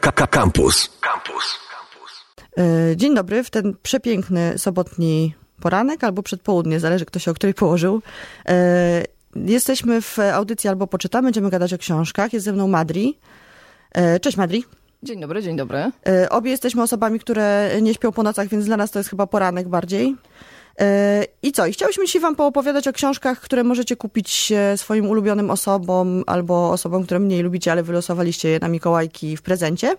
Campus. Campus. E, dzień dobry, w ten przepiękny sobotni poranek albo przedpołudnie, zależy kto się o której położył. E, jesteśmy w audycji albo poczytamy, będziemy gadać o książkach. Jest ze mną Madri. E, cześć Madri. Dzień dobry, dzień dobry. Obie jesteśmy osobami, które nie śpią po nocach, więc dla nas to jest chyba poranek bardziej. I co? I chciałyśmy wam poopowiadać o książkach, które możecie kupić swoim ulubionym osobom albo osobom, które mniej lubicie, ale wylosowaliście je na Mikołajki w prezencie.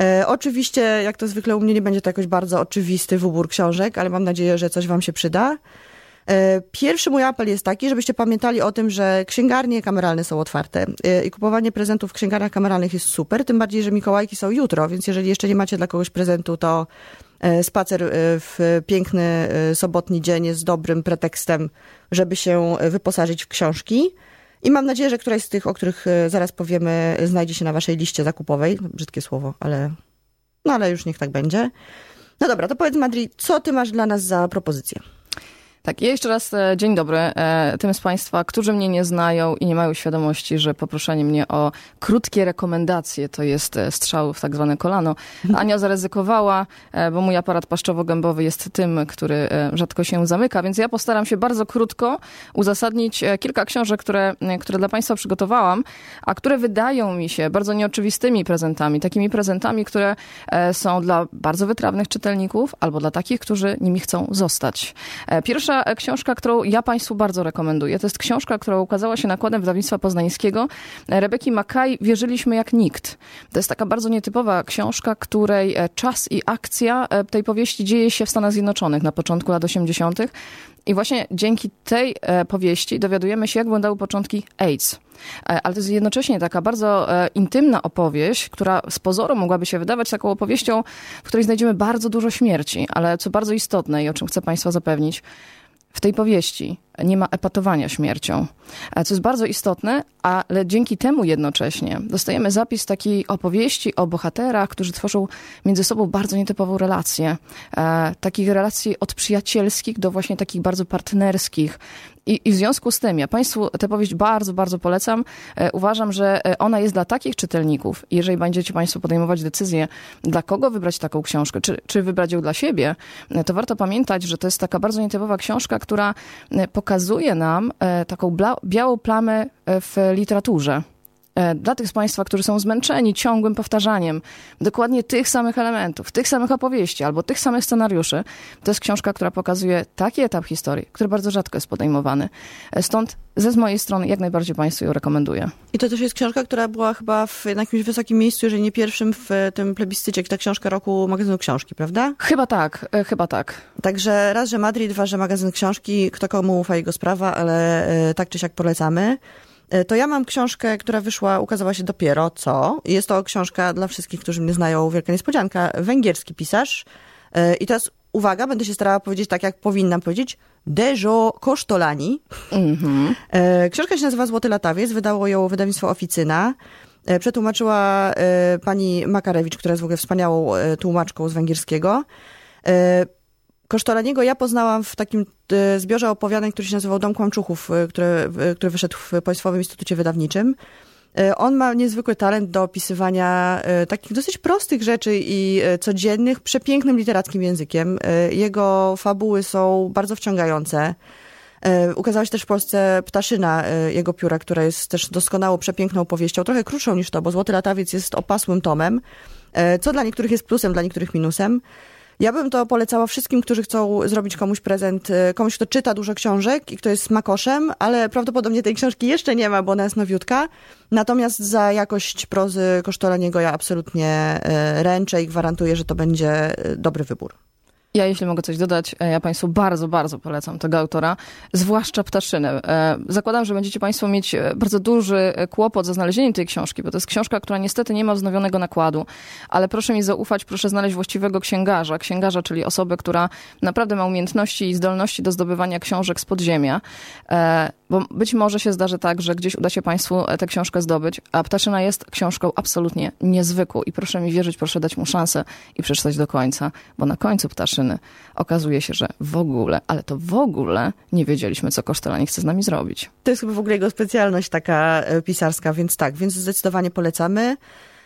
E, oczywiście, jak to zwykle u mnie, nie będzie to jakoś bardzo oczywisty wybór książek, ale mam nadzieję, że coś wam się przyda. E, pierwszy mój apel jest taki, żebyście pamiętali o tym, że księgarnie kameralne są otwarte e, i kupowanie prezentów w księgarniach kameralnych jest super, tym bardziej, że Mikołajki są jutro, więc jeżeli jeszcze nie macie dla kogoś prezentu, to e, spacer w piękny sobotni dzień jest dobrym pretekstem, żeby się wyposażyć w książki. I mam nadzieję, że któraś z tych, o których zaraz powiemy, znajdzie się na waszej liście zakupowej. Brzydkie słowo, ale no ale już niech tak będzie. No dobra, to powiedz Madri, co ty masz dla nas za propozycję? Tak, ja jeszcze raz e, dzień dobry e, tym z Państwa, którzy mnie nie znają i nie mają świadomości, że poproszenie mnie o krótkie rekomendacje to jest e, strzał w tak zwane kolano. Ania zaryzykowała, bo mój aparat paszczowo-gębowy jest tym, który rzadko się zamyka, więc ja postaram się bardzo krótko uzasadnić kilka książek, które, które dla Państwa przygotowałam, a które wydają mi się bardzo nieoczywistymi prezentami, takimi prezentami, które są dla bardzo wytrawnych czytelników albo dla takich, którzy nimi chcą zostać. Pierwsza Książka, którą ja Państwu bardzo rekomenduję, to jest książka, która ukazała się nakładem wydawnictwa poznańskiego. Rebeki Makaj Wierzyliśmy jak nikt. To jest taka bardzo nietypowa książka, której e, czas i akcja e, tej powieści dzieje się w Stanach Zjednoczonych na początku lat 80. I właśnie dzięki tej e, powieści dowiadujemy się, jak wyglądały początki AIDS. Ale to jest jednocześnie taka bardzo intymna opowieść, która z pozoru mogłaby się wydawać taką opowieścią, w której znajdziemy bardzo dużo śmierci, ale co bardzo istotne i o czym chcę Państwa zapewnić, tej powieści nie ma epatowania śmiercią, e, co jest bardzo istotne, ale dzięki temu jednocześnie dostajemy zapis takiej opowieści o bohaterach, którzy tworzą między sobą bardzo nietypową relację. E, takich relacji od przyjacielskich do właśnie takich bardzo partnerskich. I, I, w związku z tym, ja Państwu tę powieść bardzo, bardzo polecam. E, uważam, że ona jest dla takich czytelników. Jeżeli będziecie Państwo podejmować decyzję, dla kogo wybrać taką książkę, czy, czy wybrać ją dla siebie, to warto pamiętać, że to jest taka bardzo nietypowa książka, która e, pokazuje nam e, taką białą plamę w literaturze. E, dla tych z Państwa, którzy są zmęczeni ciągłym powtarzaniem dokładnie tych samych elementów, tych samych opowieści albo tych samych scenariuszy, to jest książka, która pokazuje taki etap historii, który bardzo rzadko jest podejmowany. E, stąd ze z mojej strony jak najbardziej Państwu ją rekomenduję. I to też jest książka, która była chyba w jakimś wysokim miejscu, jeżeli nie pierwszym w tym plebiscycie, ta książka roku magazynu książki, prawda? Chyba tak, e, chyba tak. Także raz, że Madrid, dwa, że magazyn książki, kto komu ufa jego sprawa, ale tak czy siak polecamy. E, to ja mam książkę, która wyszła, ukazała się dopiero co. Jest to książka dla wszystkich, którzy mnie znają, wielka niespodzianka, węgierski pisarz. E, I teraz uwaga, będę się starała powiedzieć tak, jak powinnam powiedzieć. Dejo Kosztolani. Mm-hmm. Książka się nazywa Złoty Latawiec, wydało ją wydawnictwo Oficyna. Przetłumaczyła pani Makarewicz, która jest w ogóle wspaniałą tłumaczką z węgierskiego. Kosztolaniego ja poznałam w takim e, zbiorze opowiadań, który się nazywał Dom Kłamczuchów, e, który, który wyszedł w Państwowym Instytucie Wydawniczym. E, on ma niezwykły talent do opisywania takich dosyć prostych rzeczy i codziennych, przepięknym literackim językiem. Jego fabuły są bardzo wciągające. Ukazała się też w Polsce Ptaszyna jego pióra, która jest też doskonałą, przepiękną powieścią, trochę krótszą niż to, bo Złoty Latawiec jest opasłym tomem, co dla niektórych jest plusem, dla niektórych minusem. Ja bym to polecała wszystkim, którzy chcą zrobić komuś prezent, y, komuś, kto czyta dużo książek i kto jest makoszem, ale prawdopodobnie tej książki jeszcze nie ma, bo ona jest nowiutka. Natomiast za jakość prozy Kosztolaniego ja absolutnie y, ręczę i gwarantuję, że to będzie y, dobry wybór. Ja, jeśli mogę coś dodać, e, ja Państwu bardzo, bardzo polecam tego autora, zwłaszcza Ptaszynę. E, zakładam, że będziecie Państwo mieć e, bardzo duży kłopot ze znalezieniem tej książki, bo to jest książka, która niestety nie ma wznowionego nakładu, ale proszę mi zaufać, proszę znaleźć właściwego księgarza. Księgarza, czyli osobę, która naprawdę ma umiejętności i zdolności do zdobywania książek z podziemia, bo być może się zdarzy tak, że gdzieś uda się Państwu tę książkę zdobyć, a Ptaszyna jest książką absolutnie niezwykłą i proszę mi wierzyć, proszę dać mu szansę i przeczytać do końca, bo na końcu Ptaszyna okazuje się, że w ogóle, ale to w ogóle nie wiedzieliśmy, co Kosztelani chce z nami zrobić. To jest chyba w ogóle jego specjalność taka e, pisarska, więc tak, więc zdecydowanie polecamy.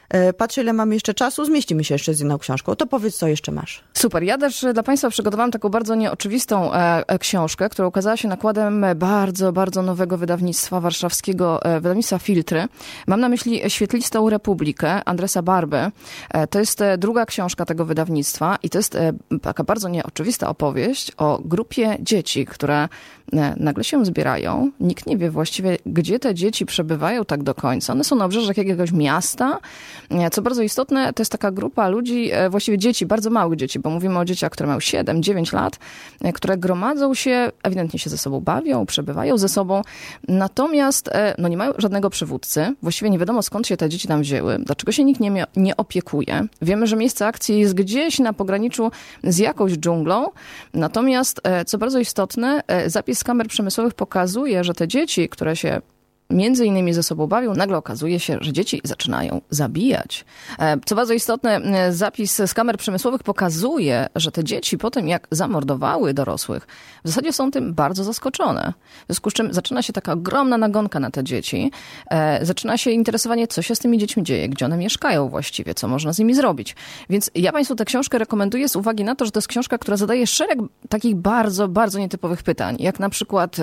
E, patrzę, ile mamy jeszcze czasu, zmieścimy się jeszcze z jedną książką. To powiedz, co jeszcze masz. Super. Ja też dla Państwa przygotowałam taką bardzo nieoczywistą e, e, książkę, która ukazała się nakładem bardzo, bardzo nowego wydawnictwa warszawskiego, e, wydawnictwa Filtry. Mam na myśli Świetlistą Republikę Andresa Barby. E, to jest e, druga książka tego wydawnictwa i to jest e, taka bardzo nieoczywista opowieść o grupie dzieci, które e, nagle się zbierają. Nikt nie wie właściwie, gdzie te dzieci przebywają tak do końca. One są na obrzeżach jakiegoś miasta. E, Co bardzo istotne, to jest taka grupa ludzi, e, właściwie dzieci, bardzo małych dzieci, bo mówimy o dzieciach, które mają 7, 9 lat, e, które gromadzą się, ewidentnie się ze sobą bawią, przebywają ze sobą, natomiast e, no, nie mają żadnego przywódcy. Właściwie nie wiadomo skąd się te dzieci tam wzięły, dlaczego się nikt nie, nie opiekuje. Wiemy, że miejsce akcji jest gdzieś na pograniczu z jakąś dżunglą, natomiast e, co bardzo istotne, e, zapis z kamer przemysłowych pokazuje, że te dzieci, które się między innymi ze sobą bawią, nagle okazuje się, że dzieci zaczynają zabijać. E, Co bardzo istotne, e, zapis z kamer przemysłowych pokazuje, że te dzieci po tym, jak zamordowały dorosłych, w zasadzie są tym bardzo zaskoczone. W związku z czym zaczyna się taka ogromna nagonka na te dzieci. E, Zaczyna się interesowanie, co się z tymi dziećmi dzieje, gdzie one mieszkają właściwie, co można z nimi zrobić. Więc ja Państwu tę książkę rekomenduję z uwagi na to, że to jest książka, która zadaje szereg takich bardzo, bardzo nietypowych pytań, jak na przykład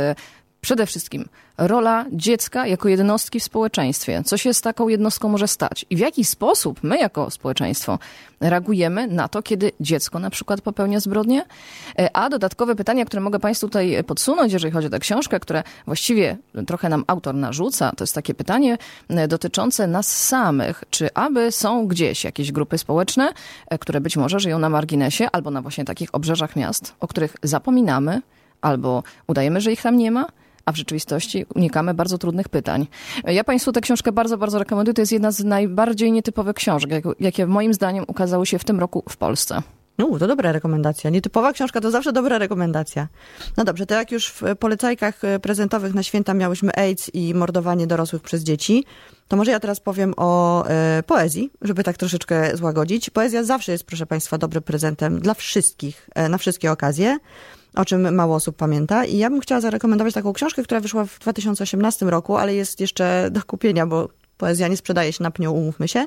Przede wszystkim rola dziecka jako jednostki w społeczeństwie. Co się z taką jednostką może stać? I w jaki sposób my jako społeczeństwo reagujemy na to, kiedy dziecko na przykład popełnia zbrodnie? A dodatkowe pytania, które mogę Państwu tutaj podsunąć, jeżeli chodzi o tę książkę, które właściwie trochę nam autor narzuca, to jest takie pytanie e, dotyczące nas samych. Czy aby są gdzieś jakieś grupy społeczne, e, które być może żyją na marginesie albo na właśnie takich obrzeżach miast, o których zapominamy, albo udajemy, że ich tam nie ma? A w rzeczywistości unikamy bardzo trudnych pytań. Ja Państwu tę książkę bardzo, bardzo rekomenduję. To jest jedna z najbardziej nietypowych książek, jak- jakie moim zdaniem ukazały się w tym roku w Polsce. No, to dobra rekomendacja. Nietypowa książka to zawsze dobra rekomendacja. No dobrze, to jak już w polecajkach e, prezentowych na święta miałyśmy AIDS i mordowanie dorosłych przez dzieci, to może ja teraz powiem o e, poezji, żeby tak troszeczkę złagodzić. Poezja zawsze jest, proszę Państwa, dobrym prezentem dla wszystkich, e, na wszystkie okazje, o czym mało osób pamięta. I ja bym chciała zarekomendować taką książkę, która wyszła w 2018 roku, ale jest jeszcze do kupienia, bo poezja nie sprzedaje się na pniu, umówmy się.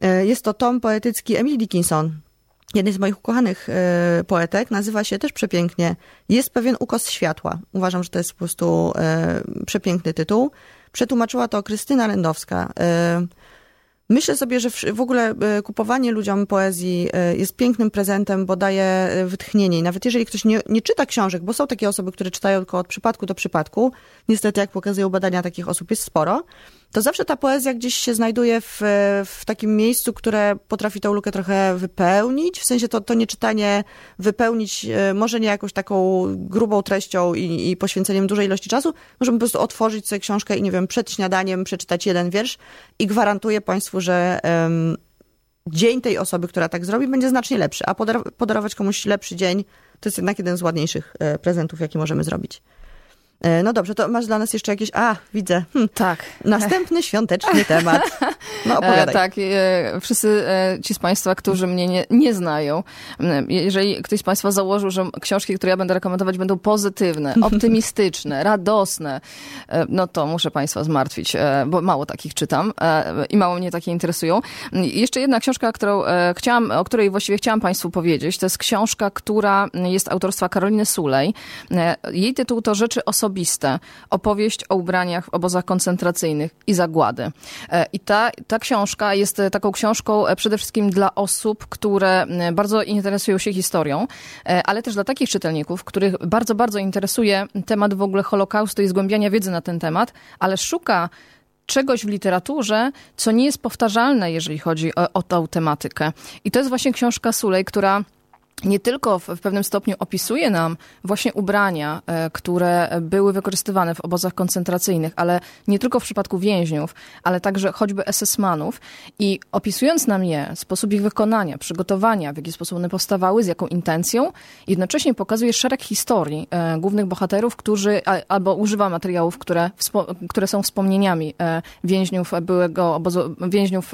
E, Jest to tom poetycki Emily Dickinson, jednej z moich ukochanych e, poetek, nazywa się też przepięknie Jest pewien ukos światła. Uważam, że to jest po prostu e, przepiękny tytuł. Przetłumaczyła to Krystyna Lędowska. Myślę sobie, że w w ogóle e, kupowanie ludziom poezji e, jest pięknym prezentem, bo daje e, wytchnienie. I nawet jeżeli ktoś nie, nie czyta książek, bo są takie osoby, które czytają tylko od przypadku do przypadku, niestety, jak pokazują badania, takich osób jest sporo, to zawsze ta poezja gdzieś się znajduje w, w takim miejscu, które potrafi tą lukę trochę wypełnić. W sensie to, to nie czytanie wypełnić, e, może nie jakąś taką grubą treścią i, i poświęceniem dużej ilości czasu, możemy po prostu otworzyć sobie książkę i nie wiem, przed śniadaniem przeczytać jeden wiersz i gwarantuję Państwu, że em, dzień tej osoby, która tak zrobi, będzie znacznie lepszy. A podar- podarować komuś lepszy dzień to jest jednak jeden z ładniejszych e, prezentów, jaki możemy zrobić. E, No dobrze, to masz dla nas jeszcze jakieś. A, widzę. Hm. Tak. Następny świąteczny temat. No opowiadaj. E, tak, e, wszyscy e, ci z Państwa, którzy mnie nie, nie znają, jeżeli ktoś z Państwa założył, że książki, które ja będę rekomendować, będą pozytywne, optymistyczne, radosne, no to muszę Państwa zmartwić, bo mało takich czytam i mało mnie takie interesują. Jeszcze jedna książka, którą chciałam, o której właściwie chciałam Państwu powiedzieć, to jest książka, która jest autorstwa Karoliny Sulej. Jej tytuł to Rzeczy osobiste. Opowieść o ubraniach w obozach koncentracyjnych i zagłady. E, I ta, ta książka jest e, taką książką e, przede wszystkim dla osób, które bardzo interesują się historią, ale też dla takich czytelników, których bardzo, bardzo interesuje temat w ogóle Holokaustu i zgłębiania wiedzy na ten temat, ale szuka czegoś w literaturze, co nie jest powtarzalne, jeżeli chodzi o, o tą tematykę. I to jest właśnie książka Sulej, która nie tylko w, pewnym stopniu opisuje nam właśnie ubrania, e, które były wykorzystywane w obozach koncentracyjnych, ale nie tylko w przypadku więźniów, ale także choćby SS-manów. I opisując nam je, sposób ich wykonania, przygotowania, w jaki sposób one powstawały, z jaką intencją, jednocześnie pokazuje szereg historii e, głównych bohaterów, którzy albo używa materiałów, które, które są wspomnieniami e, więźniów byłego obozu, więźniów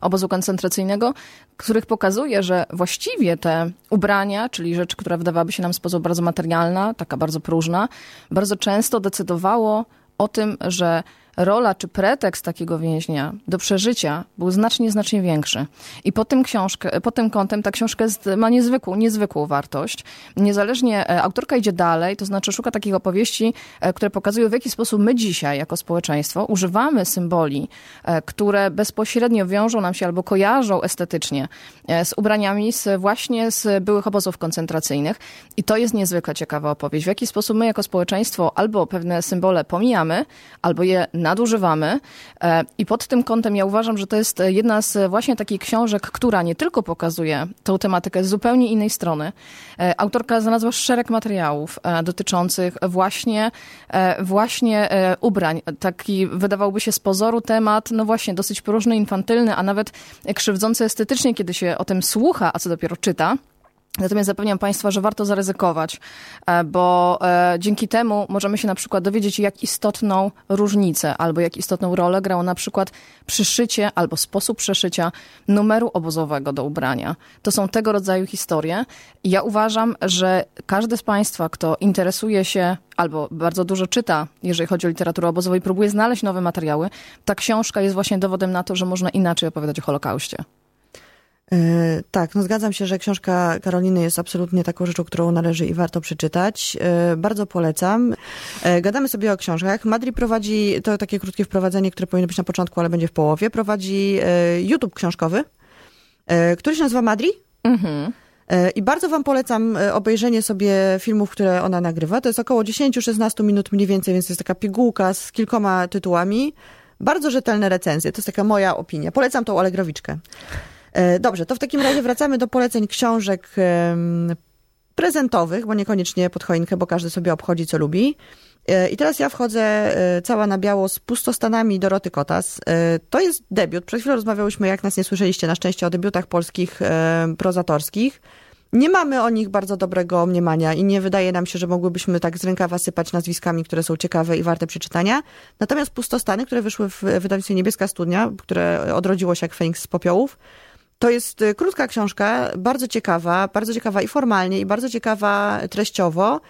obozu koncentracyjnego, których pokazuje, że właściwie te ubrania, czyli rzecz, która wydawałaby się nam w sposób bardzo materialna, taka bardzo próżna, bardzo często decydowało o tym, że rola czy pretekst takiego więźnia do przeżycia był znacznie, znacznie większy. I pod tym, książkę, pod tym kątem ta książka jest, ma niezwykłą, niezwykłą wartość. Niezależnie, e, autorka idzie dalej, to znaczy szuka takich opowieści, e, które pokazują, w jaki sposób my dzisiaj, jako społeczeństwo, używamy symboli, e, które bezpośrednio wiążą nam się albo kojarzą estetycznie z ubraniami z właśnie z byłych obozów koncentracyjnych. I to jest niezwykle ciekawa opowieść. W jaki sposób my jako społeczeństwo albo pewne symbole pomijamy, albo je nadużywamy. E, I pod tym kątem ja uważam, że to jest jedna z właśnie takich książek, która nie tylko pokazuje tą tematykę z zupełnie innej strony. E, autorka znalazła szereg materiałów e, dotyczących właśnie, właśnie ubrań. Taki wydawałoby się z pozoru temat, no właśnie, dosyć próżny, infantylny, a nawet krzywdzący estetycznie, kiedy się o tym słucha, a co dopiero czyta. Natomiast zapewniam Państwa, że warto zaryzykować, e, bo e, dzięki temu możemy się na przykład dowiedzieć, jak istotną różnicę albo jak istotną rolę grało na przykład przyszycie albo sposób przeszycia numeru obozowego do ubrania. To są tego rodzaju historie ja uważam, że każdy z Państwa, kto interesuje się albo bardzo dużo czyta, jeżeli chodzi o literaturę obozową i próbuje znaleźć nowe materiały, ta książka jest właśnie dowodem na to, że można inaczej opowiadać o Holokauście. E, tak, no zgadzam się, że książka Karoliny jest absolutnie taką rzeczą, którą należy i warto przeczytać. E, bardzo polecam. E, gadamy sobie o książkach. Madri prowadzi, to takie krótkie wprowadzenie, które powinno być na początku, ale będzie w połowie, prowadzi YouTube książkowy, który się nazywa Madri. Mhm. I bardzo Wam polecam obejrzenie sobie filmów, które ona nagrywa. To jest około 10-16 minut mniej więcej, więc to jest taka pigułka z kilkoma tytułami. Bardzo rzetelne recenzje. To jest taka moja opinia. Polecam tą Alegrowiczkę. E, dobrze, to w takim razie wracamy do poleceń książek prezentowych, bo niekoniecznie pod choinkę, bo każdy sobie obchodzi co lubi. E, I teraz ja wchodzę e, cała na biało z pustostanami Doroty Kotas. To jest debiut. Przed chwilą rozmawiałyśmy, jak nas nie słyszeliście, na szczęście o debiutach polskich prozatorskich. Nie mamy o nich bardzo dobrego mniemania i nie wydaje nam się, że mogłybyśmy tak z rękawa sypać nazwiskami, które są ciekawe i warte przeczytania. Natomiast Pustostany, które wyszły w wydawnictwie Niebieska Studnia, które odrodziło się jak Feniks z popiołów, to jest y, krótka książka, bardzo ciekawa, bardzo ciekawa i formalnie, i bardzo ciekawa treściowo. Y,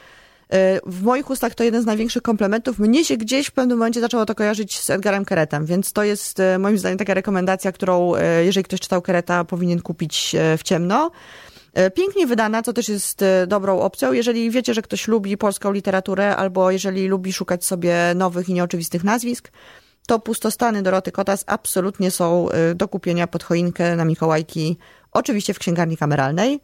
w moich ustach to jeden z największych komplementów. Mnie się gdzieś w pewnym momencie zaczęło to kojarzyć z Edgarem Keretem, więc to jest y, moim zdaniem taka rekomendacja, którą jeżeli ktoś czytał Kereta, powinien kupić w ciemno. Pięknie wydana, co też jest dobrą opcją. Jeżeli wiecie, że ktoś lubi polską literaturę, albo jeżeli lubi szukać sobie nowych i nieoczywistych nazwisk, to pustostany Doroty Kotas absolutnie są y, do kupienia pod choinkę na Mikołajki, oczywiście w księgarni kameralnej.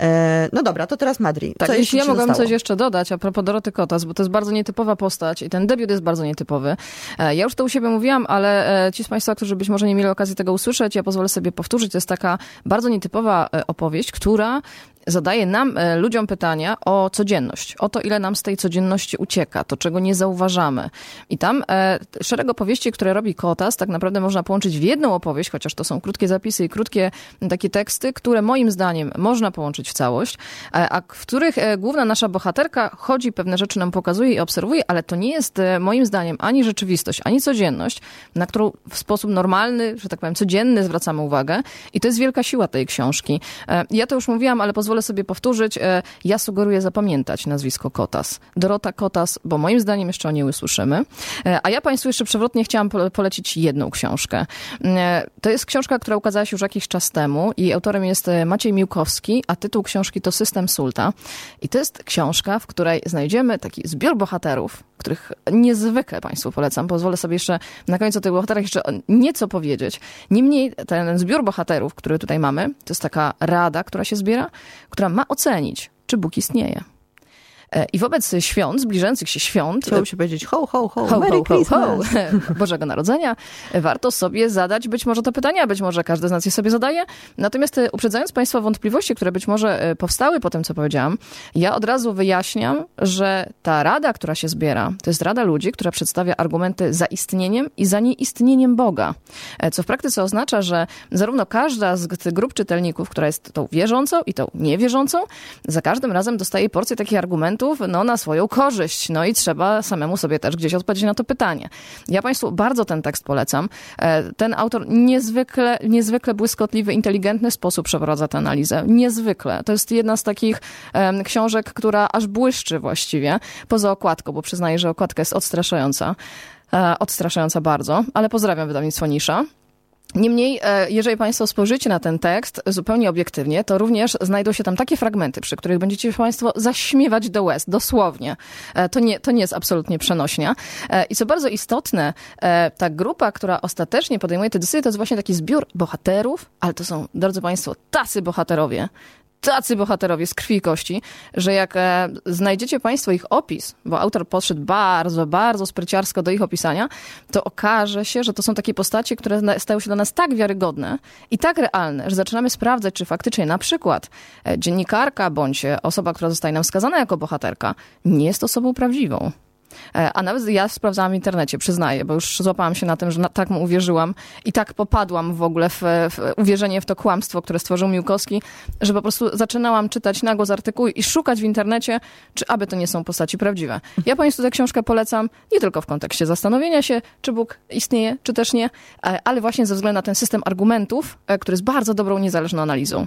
E, no dobra, to teraz Madri. Tak, jeśli ja mogłabym coś jeszcze dodać a propos Doroty Kotas, bo to jest bardzo nietypowa postać i ten debiut jest bardzo nietypowy. E, ja już to u siebie mówiłam, ale e, ci z Państwa, którzy być może nie mieli okazji tego usłyszeć, ja pozwolę sobie powtórzyć. To jest taka bardzo nietypowa opowieść, która zadaje nam, e, ludziom pytania o codzienność, o to, ile nam z tej codzienności ucieka, to czego nie zauważamy. I tam e, szereg opowieści, które robi Kotas, tak naprawdę można połączyć w jedną opowieść, chociaż to są krótkie zapisy i krótkie takie teksty, które moim zdaniem można połączyć w całość, e, a w których główna nasza bohaterka chodzi, pewne rzeczy nam pokazuje i obserwuje, ale to nie jest moim zdaniem ani rzeczywistość, ani codzienność, na którą w sposób normalny, że tak powiem, codzienny zwracamy uwagę. I to jest wielka siła tej książki. Ja to już mówiłam, ale pozwolę pozwolę sobie powtórzyć. E, ja sugeruję zapamiętać nazwisko Kotas. Dorota Kotas, bo moim zdaniem jeszcze o niej usłyszymy. E, a ja Państwu jeszcze przewrotnie chciałam polecić jedną książkę. E, to jest książka, która ukazała się już jakiś czas temu i autorem jest Maciej Miłkowski, a tytuł książki to System Sulta. I to jest książka, w której znajdziemy taki zbiór bohaterów, których niezwykle Państwu polecam. Pozwolę sobie jeszcze na końcu o tych bohaterach jeszcze nieco powiedzieć. Niemniej ten zbiór bohaterów, który tutaj mamy, to jest taka rada, która się zbiera, która ma ocenić, czy Bóg istnieje. E, I wobec świąt, zbliżających się świąt... Chciałoby się powiedzieć ho, ho, ho, ho, Merry ho, ho, ho, Bożego Narodzenia, warto sobie zadać być może to pytania, być może każdy z nas je sobie zadaje. Natomiast e, uprzedzając Państwa wątpliwości, które być może e, powstały po tym, co powiedziałam, ja od razu wyjaśniam, że ta rada, która się zbiera, to jest rada ludzi, która przedstawia argumenty za istnieniem i za nieistnieniem Boga. Co w praktyce oznacza, że zarówno każda z tych grup czytelników, która jest tą wierzącą i tą niewierzącą, za każdym razem dostaje porcję takich argumentów, no, na swoją korzyść. No i trzeba samemu sobie też gdzieś odpowiedzieć na to pytanie. Ja Państwu bardzo ten tekst polecam. E, ten autor niezwykle, niezwykle błyskotliwy, inteligentny sposób przeprowadza tę analizę. Niezwykle. To jest jedna z takich um, książek, która aż błyszczy właściwie, poza okładką, bo przyznaję, że okładka jest odstraszająca. E, odstraszająca bardzo, ale pozdrawiam wydawnictwo Nisza. Niemniej, e, jeżeli Państwo spojrzycie na ten tekst zupełnie obiektywnie, to również znajdą się tam takie fragmenty, przy których będziecie Państwo zaśmiewać do łez, dosłownie. E, to nie, to nie jest absolutnie przenośnia. E, I co bardzo istotne, ta grupa, która ostatecznie podejmuje te decyzje, to jest właśnie taki zbiór bohaterów, ale to są, drodzy Państwo, tacy bohaterowie, tacy bohaterowie z krwi i kości, że jak e, znajdziecie Państwo ich opis, bo autor podszedł bardzo, bardzo spryciarsko do ich opisania, to okaże się, że to są takie postacie, które stają się dla nas tak wiarygodne i tak realne, że zaczynamy sprawdzać, czy faktycznie na przykład e, dziennikarka bądź osoba, która zostaje nam wskazana jako bohaterka, nie jest osobą prawdziwą. E, a nawet ja sprawdzałam w internecie, przyznaję, bo już złapałam się na tym, że na, tak mu uwierzyłam i tak popadłam w ogóle w, w uwierzenie w to kłamstwo, które stworzył Miłkowski, że po prostu zaczynałam czytać nago z artykułu i szukać w internecie, czy aby to nie są postaci prawdziwe. Ja Państwu tę książkę polecam nie tylko w kontekście zastanowienia się, czy Bóg istnieje, czy też nie, e, ale właśnie ze względu na ten system argumentów, e, który jest bardzo dobrą, niezależną analizą.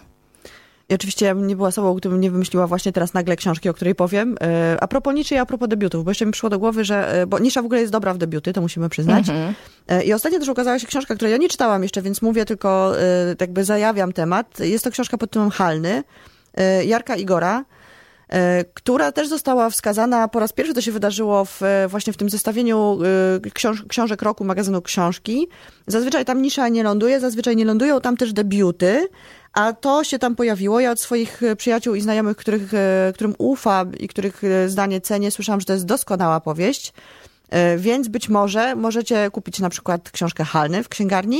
I oczywiście ja bym nie była sobą, gdybym nie wymyśliła właśnie teraz nagle książki, o której powiem. E, a propos niczy i a propos debiutów, bo jeszcze mi przyszło do głowy, że, e, bo Nisza w ogóle jest dobra w debiuty, to musimy przyznać. Mhm. E, I ostatnio też ukazała się książka, której ja nie czytałam jeszcze, więc mówię tylko, jakby zajawiam temat. Jest to książka pod tytułem Halny, Jarka Igora która też została wskazana po raz pierwszy, to się wydarzyło w, właśnie w tym zestawieniu książ książek roku magazynu Książki. Zazwyczaj tam nisza nie ląduje, zazwyczaj nie lądują tam też debiuty, a to się tam pojawiło. Ja od swoich e, przyjaciół i znajomych, których, e, którym ufam i których e, zdanie cenię, słyszałam, że to jest doskonała powieść. Więc być może możecie kupić na przykład książkę Halny w księgarni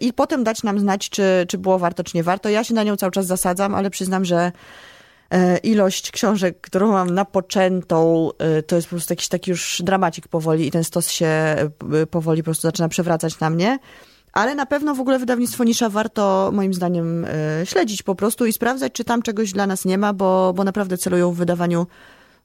i potem dać nam znać, czy, czy było warto, czy nie warto. Ja się na nią cały czas zasadzam, ale przyznam, że ilość książek, którą mam napoczętą, to jest po prostu jakiś taki już dramacik powoli i ten stos się powoli po prostu zaczyna przewracać na mnie. Ale na pewno w ogóle wydawnictwo Nisza warto moim zdaniem e, śledzić po prostu i sprawdzać, czy tam czegoś dla nas nie ma, bo, bo naprawdę celują w wydawaniu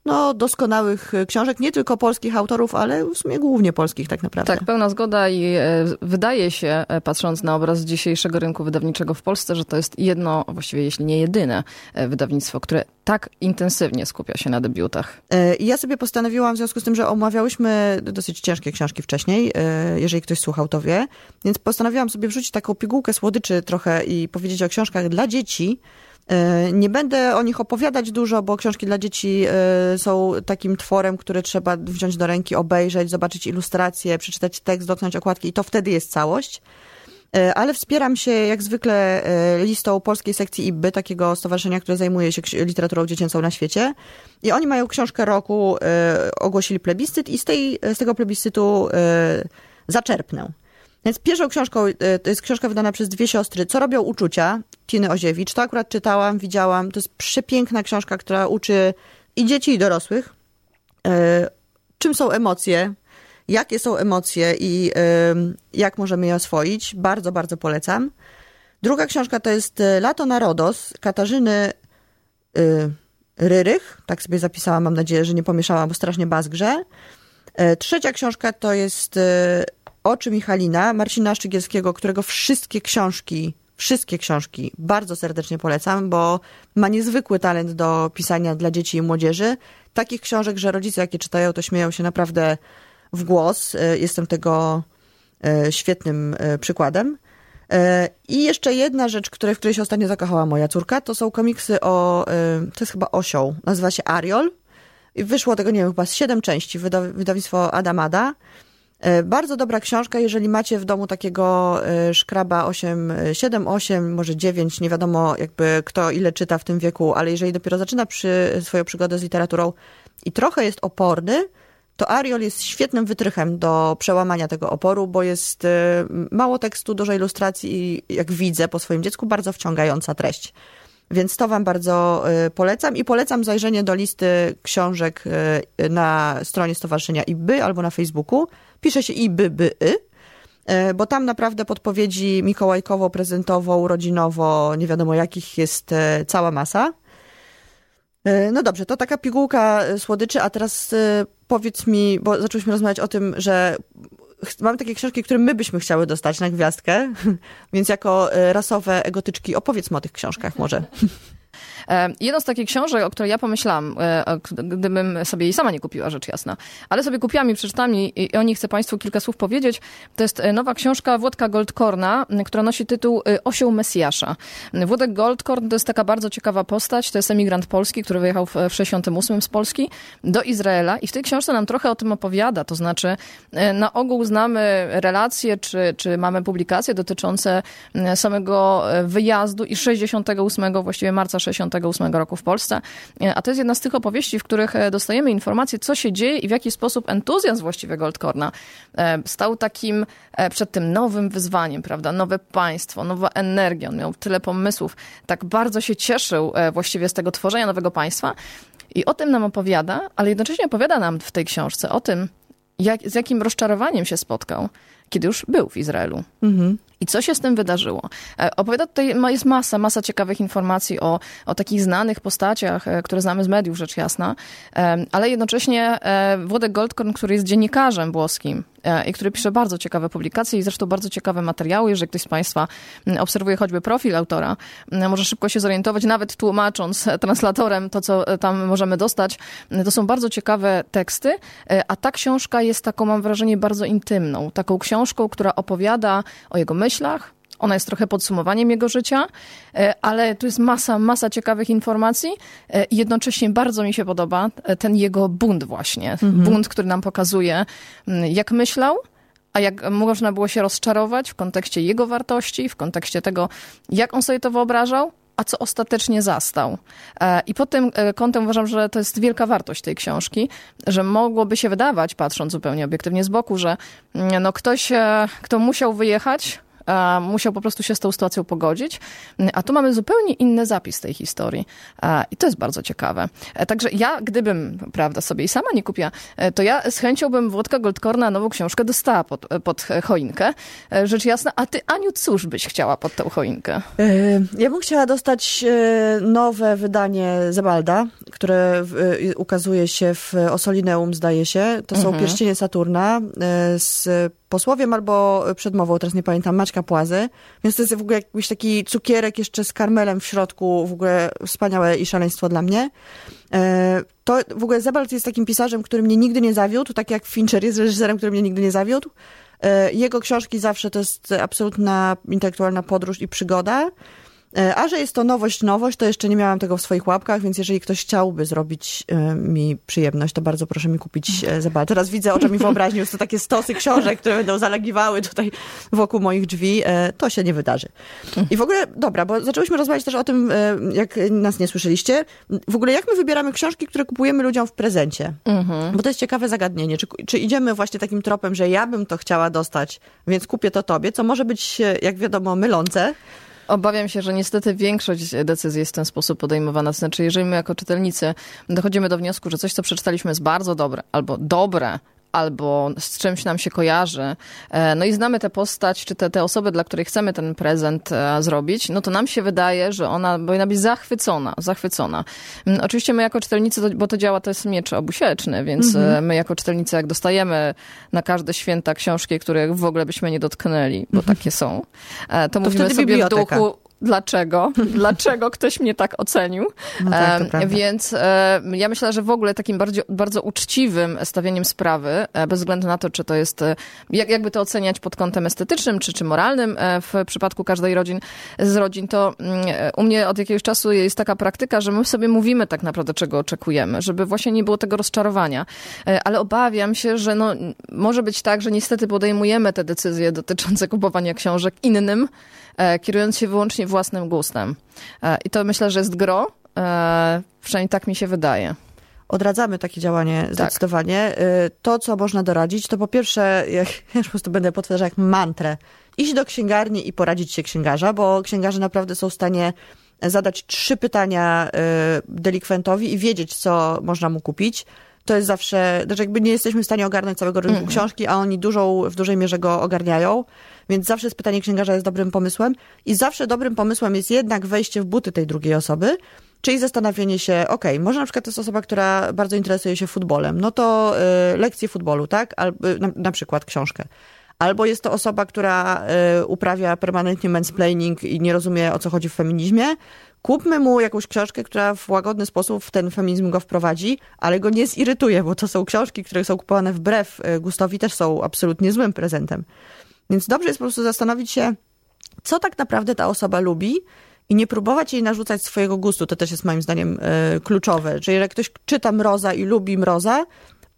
no, doskonałych e, książek, nie tylko polskich autorów, ale w sumie głównie polskich tak naprawdę. Tak, pełna zgoda i e, wydaje się, e, patrząc na obraz dzisiejszego rynku wydawniczego w Polsce, że to jest jedno, właściwie jeśli nie jedyne wydawnictwo, które tak intensywnie skupia się na debiutach. Ja sobie postanowiłam w związku z tym, że omawiałyśmy dosyć ciężkie książki wcześniej, jeżeli ktoś słuchał, to wie, więc postanowiłam sobie wrzucić taką pigułkę słodyczy trochę i powiedzieć o książkach dla dzieci, nie będę o nich opowiadać dużo, bo książki dla dzieci e, są takim tworem, który trzeba wziąć do ręki, obejrzeć, zobaczyć ilustracje, przeczytać tekst, dotknąć okładki i to wtedy jest całość. E, ale wspieram się jak zwykle listą polskiej sekcji IBY, takiego stowarzyszenia, które zajmuje się literaturą dziecięcą na świecie. I oni mają książkę roku, ogłosili plebiscyt i z, tej, z tego plebiscytu zaczerpnę. Więc pierwszą książką, e, to jest książka wydana przez dwie siostry, Co robią uczucia, Tiny Oziewicz. To akurat czytałam, widziałam. To jest przepiękna książka, która uczy i dzieci, i dorosłych, e, czym są emocje, jakie są emocje i e, jak możemy je oswoić. Bardzo, bardzo polecam. Druga książka to jest Lato na Rodos Katarzyny Ryrych. Tak sobie zapisałam, mam nadzieję, że nie pomieszałam, bo strasznie bazgrze. Trzecia książka to jest Oczy Michalina, Marcina Szczygielskiego, którego wszystkie książki, wszystkie książki bardzo serdecznie polecam, bo ma niezwykły talent do pisania dla dzieci i młodzieży. Takich książek, że rodzice, jakie czytają, to śmieją się naprawdę w głos. E, jestem tego e, świetnym e, przykładem. I jeszcze jedna rzecz, której, w której się ostatnio zakochała moja córka, to są komiksy o, to jest chyba osioł, nazywa się Ariol. I wyszło tego, nie wiem, chyba z siedem części, wydawnictwo Adamada. E, bardzo dobra książka, jeżeli macie w domu takiego e, szkraba 8, 7, 8, może 9, nie wiadomo jakby kto ile czyta w tym wieku, ale jeżeli dopiero zaczyna przy, swoją przygodę z literaturą i trochę jest oporny, to Ariol jest świetnym wytrychem do przełamania tego oporu, bo jest e, mało tekstu, dużo ilustracji i jak widzę po swoim dziecku, bardzo wciągająca treść. Więc to Wam bardzo polecam i polecam zajrzenie do listy książek na stronie Stowarzyszenia IBY albo na Facebooku. Pisze się i by, by, y, e, bo tam naprawdę podpowiedzi mikołajkowo, prezentowo, urodzinowo, nie wiadomo jakich jest e, cała masa. E, no dobrze, to taka pigułka słodyczy, a teraz powiedz mi, bo zaczęliśmy rozmawiać o tym, że mamy takie książki, które my byśmy chciały dostać na gwiazdkę, więc jako rasowe egotyczki opowiedzmy o tych książkach może. E, jedną z takich książek, o której ja pomyślałam, e, gdybym sobie jej sama nie kupiła, rzecz jasna, ale sobie kupiłam i przeczytałam i, o niej chcę Państwu kilka słów powiedzieć. To jest e, nowa książka Włodka Goldkorna, która nosi tytuł Osioł Mesjasza. Włodek Goldkorn to jest taka bardzo ciekawa postać, to jest emigrant polski, który wyjechał w 68 z Polski do Izraela i w tej książce nam trochę o tym opowiada, to znaczy na ogół znamy relacje, czy, czy mamy publikacje dotyczące samego wyjazdu i 68, właściwie marca 68 1998 roku w Polsce. A to jest jedna z tych opowieści, w których e, dostajemy informacje, co się dzieje i w jaki sposób entuzjazm właściwie Goldkorna e, stał takim e, przed tym nowym wyzwaniem, prawda? Nowe państwo, nowa energia. On miał tyle pomysłów. Tak bardzo się cieszył właściwie z tego tworzenia nowego państwa. I o tym nam opowiada, ale jednocześnie opowiada nam w tej książce o tym, jak, z jakim rozczarowaniem się spotkał, kiedy już był w Izraelu. Mhm. I co się z tym wydarzyło? E, opowiada tutaj, jest masa, masa ciekawych informacji o, o takich znanych postaciach, e, które znamy z mediów, rzecz jasna, e, ale jednocześnie Włodek Goldkorn, który jest dziennikarzem włoskim i który pisze bardzo ciekawe publikacje i zresztą bardzo ciekawe materiały. Jeżeli ktoś z Państwa obserwuje choćby profil autora, może szybko się zorientować, nawet tłumacząc translatorem to, co tam możemy dostać. To są bardzo ciekawe teksty, a ta książka jest taką, mam wrażenie, bardzo intymną. Taką książką, która opowiada o jego myślach, myślach. Ona jest trochę podsumowaniem jego życia, e, ale tu jest masa, masa ciekawych informacji e, i jednocześnie bardzo mi się podoba e, ten jego bunt właśnie. Mhm. Bunt, który nam pokazuje, jak myślał, a jak można było się rozczarować w kontekście jego wartości, w kontekście tego, jak on sobie to wyobrażał, a co ostatecznie zastał. I pod tym kątem uważam, że to jest wielka wartość tej książki, że mogłoby się wydawać, patrząc zupełnie obiektywnie z boku, że mm, no ktoś, kto musiał wyjechać, musiał po prostu się z tą sytuacją pogodzić. A tu mamy zupełnie inny zapis tej historii. I to jest bardzo ciekawe. E, także ja, gdybym, prawda, sobie i sama nie kupiła, e, to ja z chęcią bym Włodka Goldkorna nową książkę dostała pod, e, pod choinkę. Rzecz jasna. A ty, Aniu, cóż byś chciała pod tą choinkę? Ja bym chciała dostać nowe wydanie Zebalda, które ukazuje się w Osolineum, zdaje się. To są mhm. pierścienie Saturna z posłowiem albo przedmową, teraz nie pamiętam, Maćka Płazy. Więc to jest w ogóle jakiś taki cukierek jeszcze z karmelem w środku, w ogóle wspaniałe i szaleństwo dla mnie. E, to w ogóle Zebald jest takim pisarzem, który mnie nigdy nie zawiódł, tak jak Fincher jest reżyserem, który mnie nigdy nie zawiódł. E, jego książki zawsze to jest absolutna intelektualna podróż i przygoda. E, a że jest to nowość, nowość, to jeszcze nie miałam tego w swoich łapkach, więc jeżeli ktoś chciałby zrobić e, mi przyjemność, to bardzo proszę mi kupić e, zebra. Teraz widzę oczami wyobraźni, już to takie stosy książek, które będą zalagiwały tutaj wokół moich drzwi. To się nie wydarzy. I w ogóle, dobra, bo zaczęłyśmy rozmawiać też o tym, jak nas nie słyszeliście, w ogóle jak my wybieramy książki, które kupujemy ludziom w prezencie. Mhm. Bo to jest ciekawe zagadnienie. Czy, czy idziemy właśnie takim tropem, że ja bym to chciała dostać, więc kupię to tobie, co może być, jak wiadomo, mylące. Obawiam się, że niestety większość decyzji jest w ten sposób podejmowana. Znaczy, jeżeli my jako czytelnicy dochodzimy do wniosku, że coś, co przeczytaliśmy jest bardzo dobre albo dobre, albo z czymś nam się kojarzy, e, no i znamy tę postać, czy te, te osoby, dla których chcemy ten prezent e, zrobić, no to nam się wydaje, że ona powinna być zachwycona, zachwycona. Mm, oczywiście my jako czytelnicy, bo to działa, to jest miecz obusieczny, więc mm -hmm. my jako czytelnicy, jak dostajemy na każde święta książki, których w ogóle byśmy nie dotknęli, bo -hmm. takie są, to, to mówimy sobie biblioteka. w duchu, dlaczego, dlaczego ktoś mnie tak ocenił. No tak, Więc e, ja myślę, że w ogóle takim bardzo, bardzo uczciwym stawianiem sprawy, e, bez względu na to, czy to jest, e, jak, jakby to oceniać pod kątem estetycznym, czy, czy moralnym w przypadku każdej rodzin, z rodzin, to mm, u mnie od jakiegoś czasu jest taka praktyka, że my sobie mówimy tak naprawdę, czego oczekujemy, żeby właśnie nie było tego rozczarowania. Ale obawiam się, że no, może być tak, że niestety podejmujemy te decyzje dotyczące kupowania książek innym, kierując się wyłącznie własnym gustem. E, I to myślę, że jest gro, e, przynajmniej tak mi się wydaje. Odradzamy takie działanie tak. zdecydowanie. To, co można doradzić, to po pierwsze, jak, ja po prostu będę powtarzać jak mantrę, iść do księgarni i poradzić się księgarza, bo księgarze naprawdę są w stanie zadać trzy pytania delikwentowi i wiedzieć, co można mu kupić to jest zawsze, znaczy jakby nie jesteśmy w stanie ogarnąć całego rynku mm -hmm. książki, a oni dużą, w dużej mierze go ogarniają. Więc zawsze pytanie księgarza jest dobrym pomysłem. I zawsze dobrym pomysłem jest jednak wejście w buty tej drugiej osoby Czyli zastanowienie się, ok, może na przykład to jest osoba, która bardzo interesuje się futbolem, no to y, lekcje futbolu, tak? Albo, na, na przykład książkę. Albo jest to osoba, która y, uprawia permanentnie mansplaining i nie rozumie, o co chodzi w feminizmie. Kupmy mu jakąś książkę, która w łagodny sposób w ten feminizm go wprowadzi, ale go nie zirytuje, bo to są książki, które są kupowane wbrew y, gustowi, też są absolutnie złym prezentem. Więc dobrze jest po prostu zastanowić się, co tak naprawdę ta osoba lubi i nie próbować jej narzucać swojego gustu. To też jest moim zdaniem y, kluczowe. Czyli jak ktoś czyta Mroza i lubi Mroza,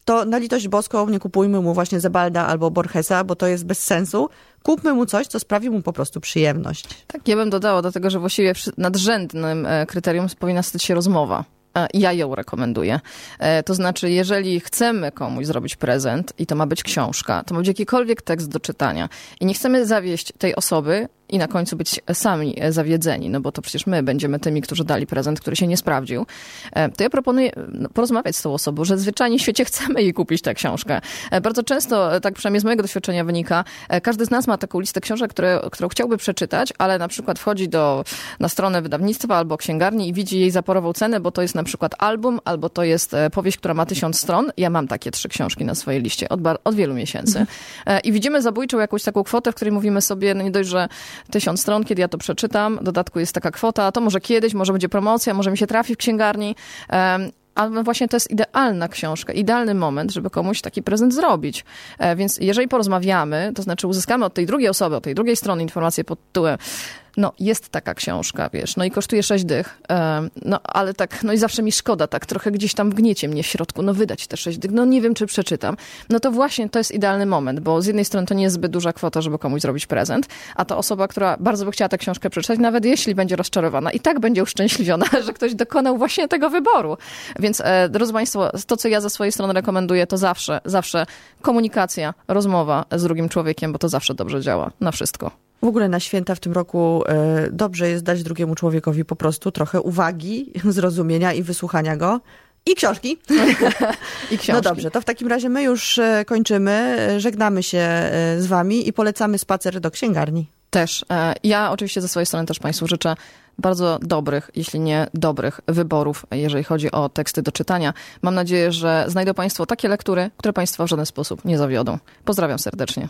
to na litość boską nie kupujmy mu właśnie Zebalda albo Borgesa, bo to jest bez sensu. Kupmy mu coś, co sprawi mu po prostu przyjemność. Tak, ja bym dodała do tego, że właściwie nadrzędnym e, kryterium powinna stać się rozmowa. Ja ją rekomenduję. E, to znaczy, jeżeli chcemy komuś zrobić prezent i to ma być książka, to ma być jakikolwiek tekst do czytania i nie chcemy zawieść tej osoby, i na końcu być sami zawiedzeni, no bo to przecież my będziemy tymi, którzy dali prezent, który się nie sprawdził, e, to ja proponuję no, porozmawiać z tą osobą, że zwyczajnie w świecie chcemy jej kupić tę książkę. E, bardzo często, e, tak przynajmniej z mojego doświadczenia wynika, każdy z nas ma taką listę książek, które, którą chciałby przeczytać, ale na przykład wchodzi do, na stronę wydawnictwa albo księgarni i widzi jej zaporową cenę, bo to jest na przykład album, albo to jest powieść, która ma tysiąc stron. Ja mam takie trzy książki na swojej liście od, od wielu miesięcy. I widzimy zabójczą jakąś taką kwotę, w której mówimy sobie, no nie dość, że tysiąc stron, kiedy ja to przeczytam, w dodatku jest taka kwota, to może kiedyś, może będzie promocja, może mi się trafi w księgarni. A właśnie to jest idealna książka, idealny moment, żeby komuś taki prezent zrobić. E, więc jeżeli porozmawiamy, to znaczy uzyskamy od tej drugiej osoby, od tej drugiej strony informację pod tytułem no jest taka książka, wiesz, no i kosztuje sześć dych, no ale tak, no i zawsze mi szkoda, tak trochę gdzieś tam gniecie mnie w środku, no wydać te sześć dych, no nie wiem, czy przeczytam. No to właśnie to jest idealny moment, bo z jednej strony to nie jest zbyt duża kwota, żeby komuś zrobić prezent, a ta osoba, która bardzo by chciała tę książkę przeczytać, nawet jeśli będzie rozczarowana, i tak będzie uszczęśliwiona, że ktoś dokonał właśnie tego wyboru. Więc, e, drodzy Państwo, to, co ja ze swojej strony rekomenduję, to zawsze, zawsze komunikacja, rozmowa z drugim człowiekiem, bo to zawsze dobrze działa na wszystko. W ogóle na święta w tym roku e, dobrze jest dać drugiemu człowiekowi po prostu trochę uwagi, zrozumienia i wysłuchania go. I książki. I książki. No dobrze, to w takim razie my już e, kończymy, żegnamy się e, z wami i polecamy spacer do księgarni. Też. Ja oczywiście ze swojej strony też Państwu życzę bardzo dobrych, jeśli nie dobrych wyborów, jeżeli chodzi o teksty do czytania. Mam nadzieję, że znajdą Państwo takie lektury, które Państwa w żaden sposób nie zawiodą. Pozdrawiam serdecznie.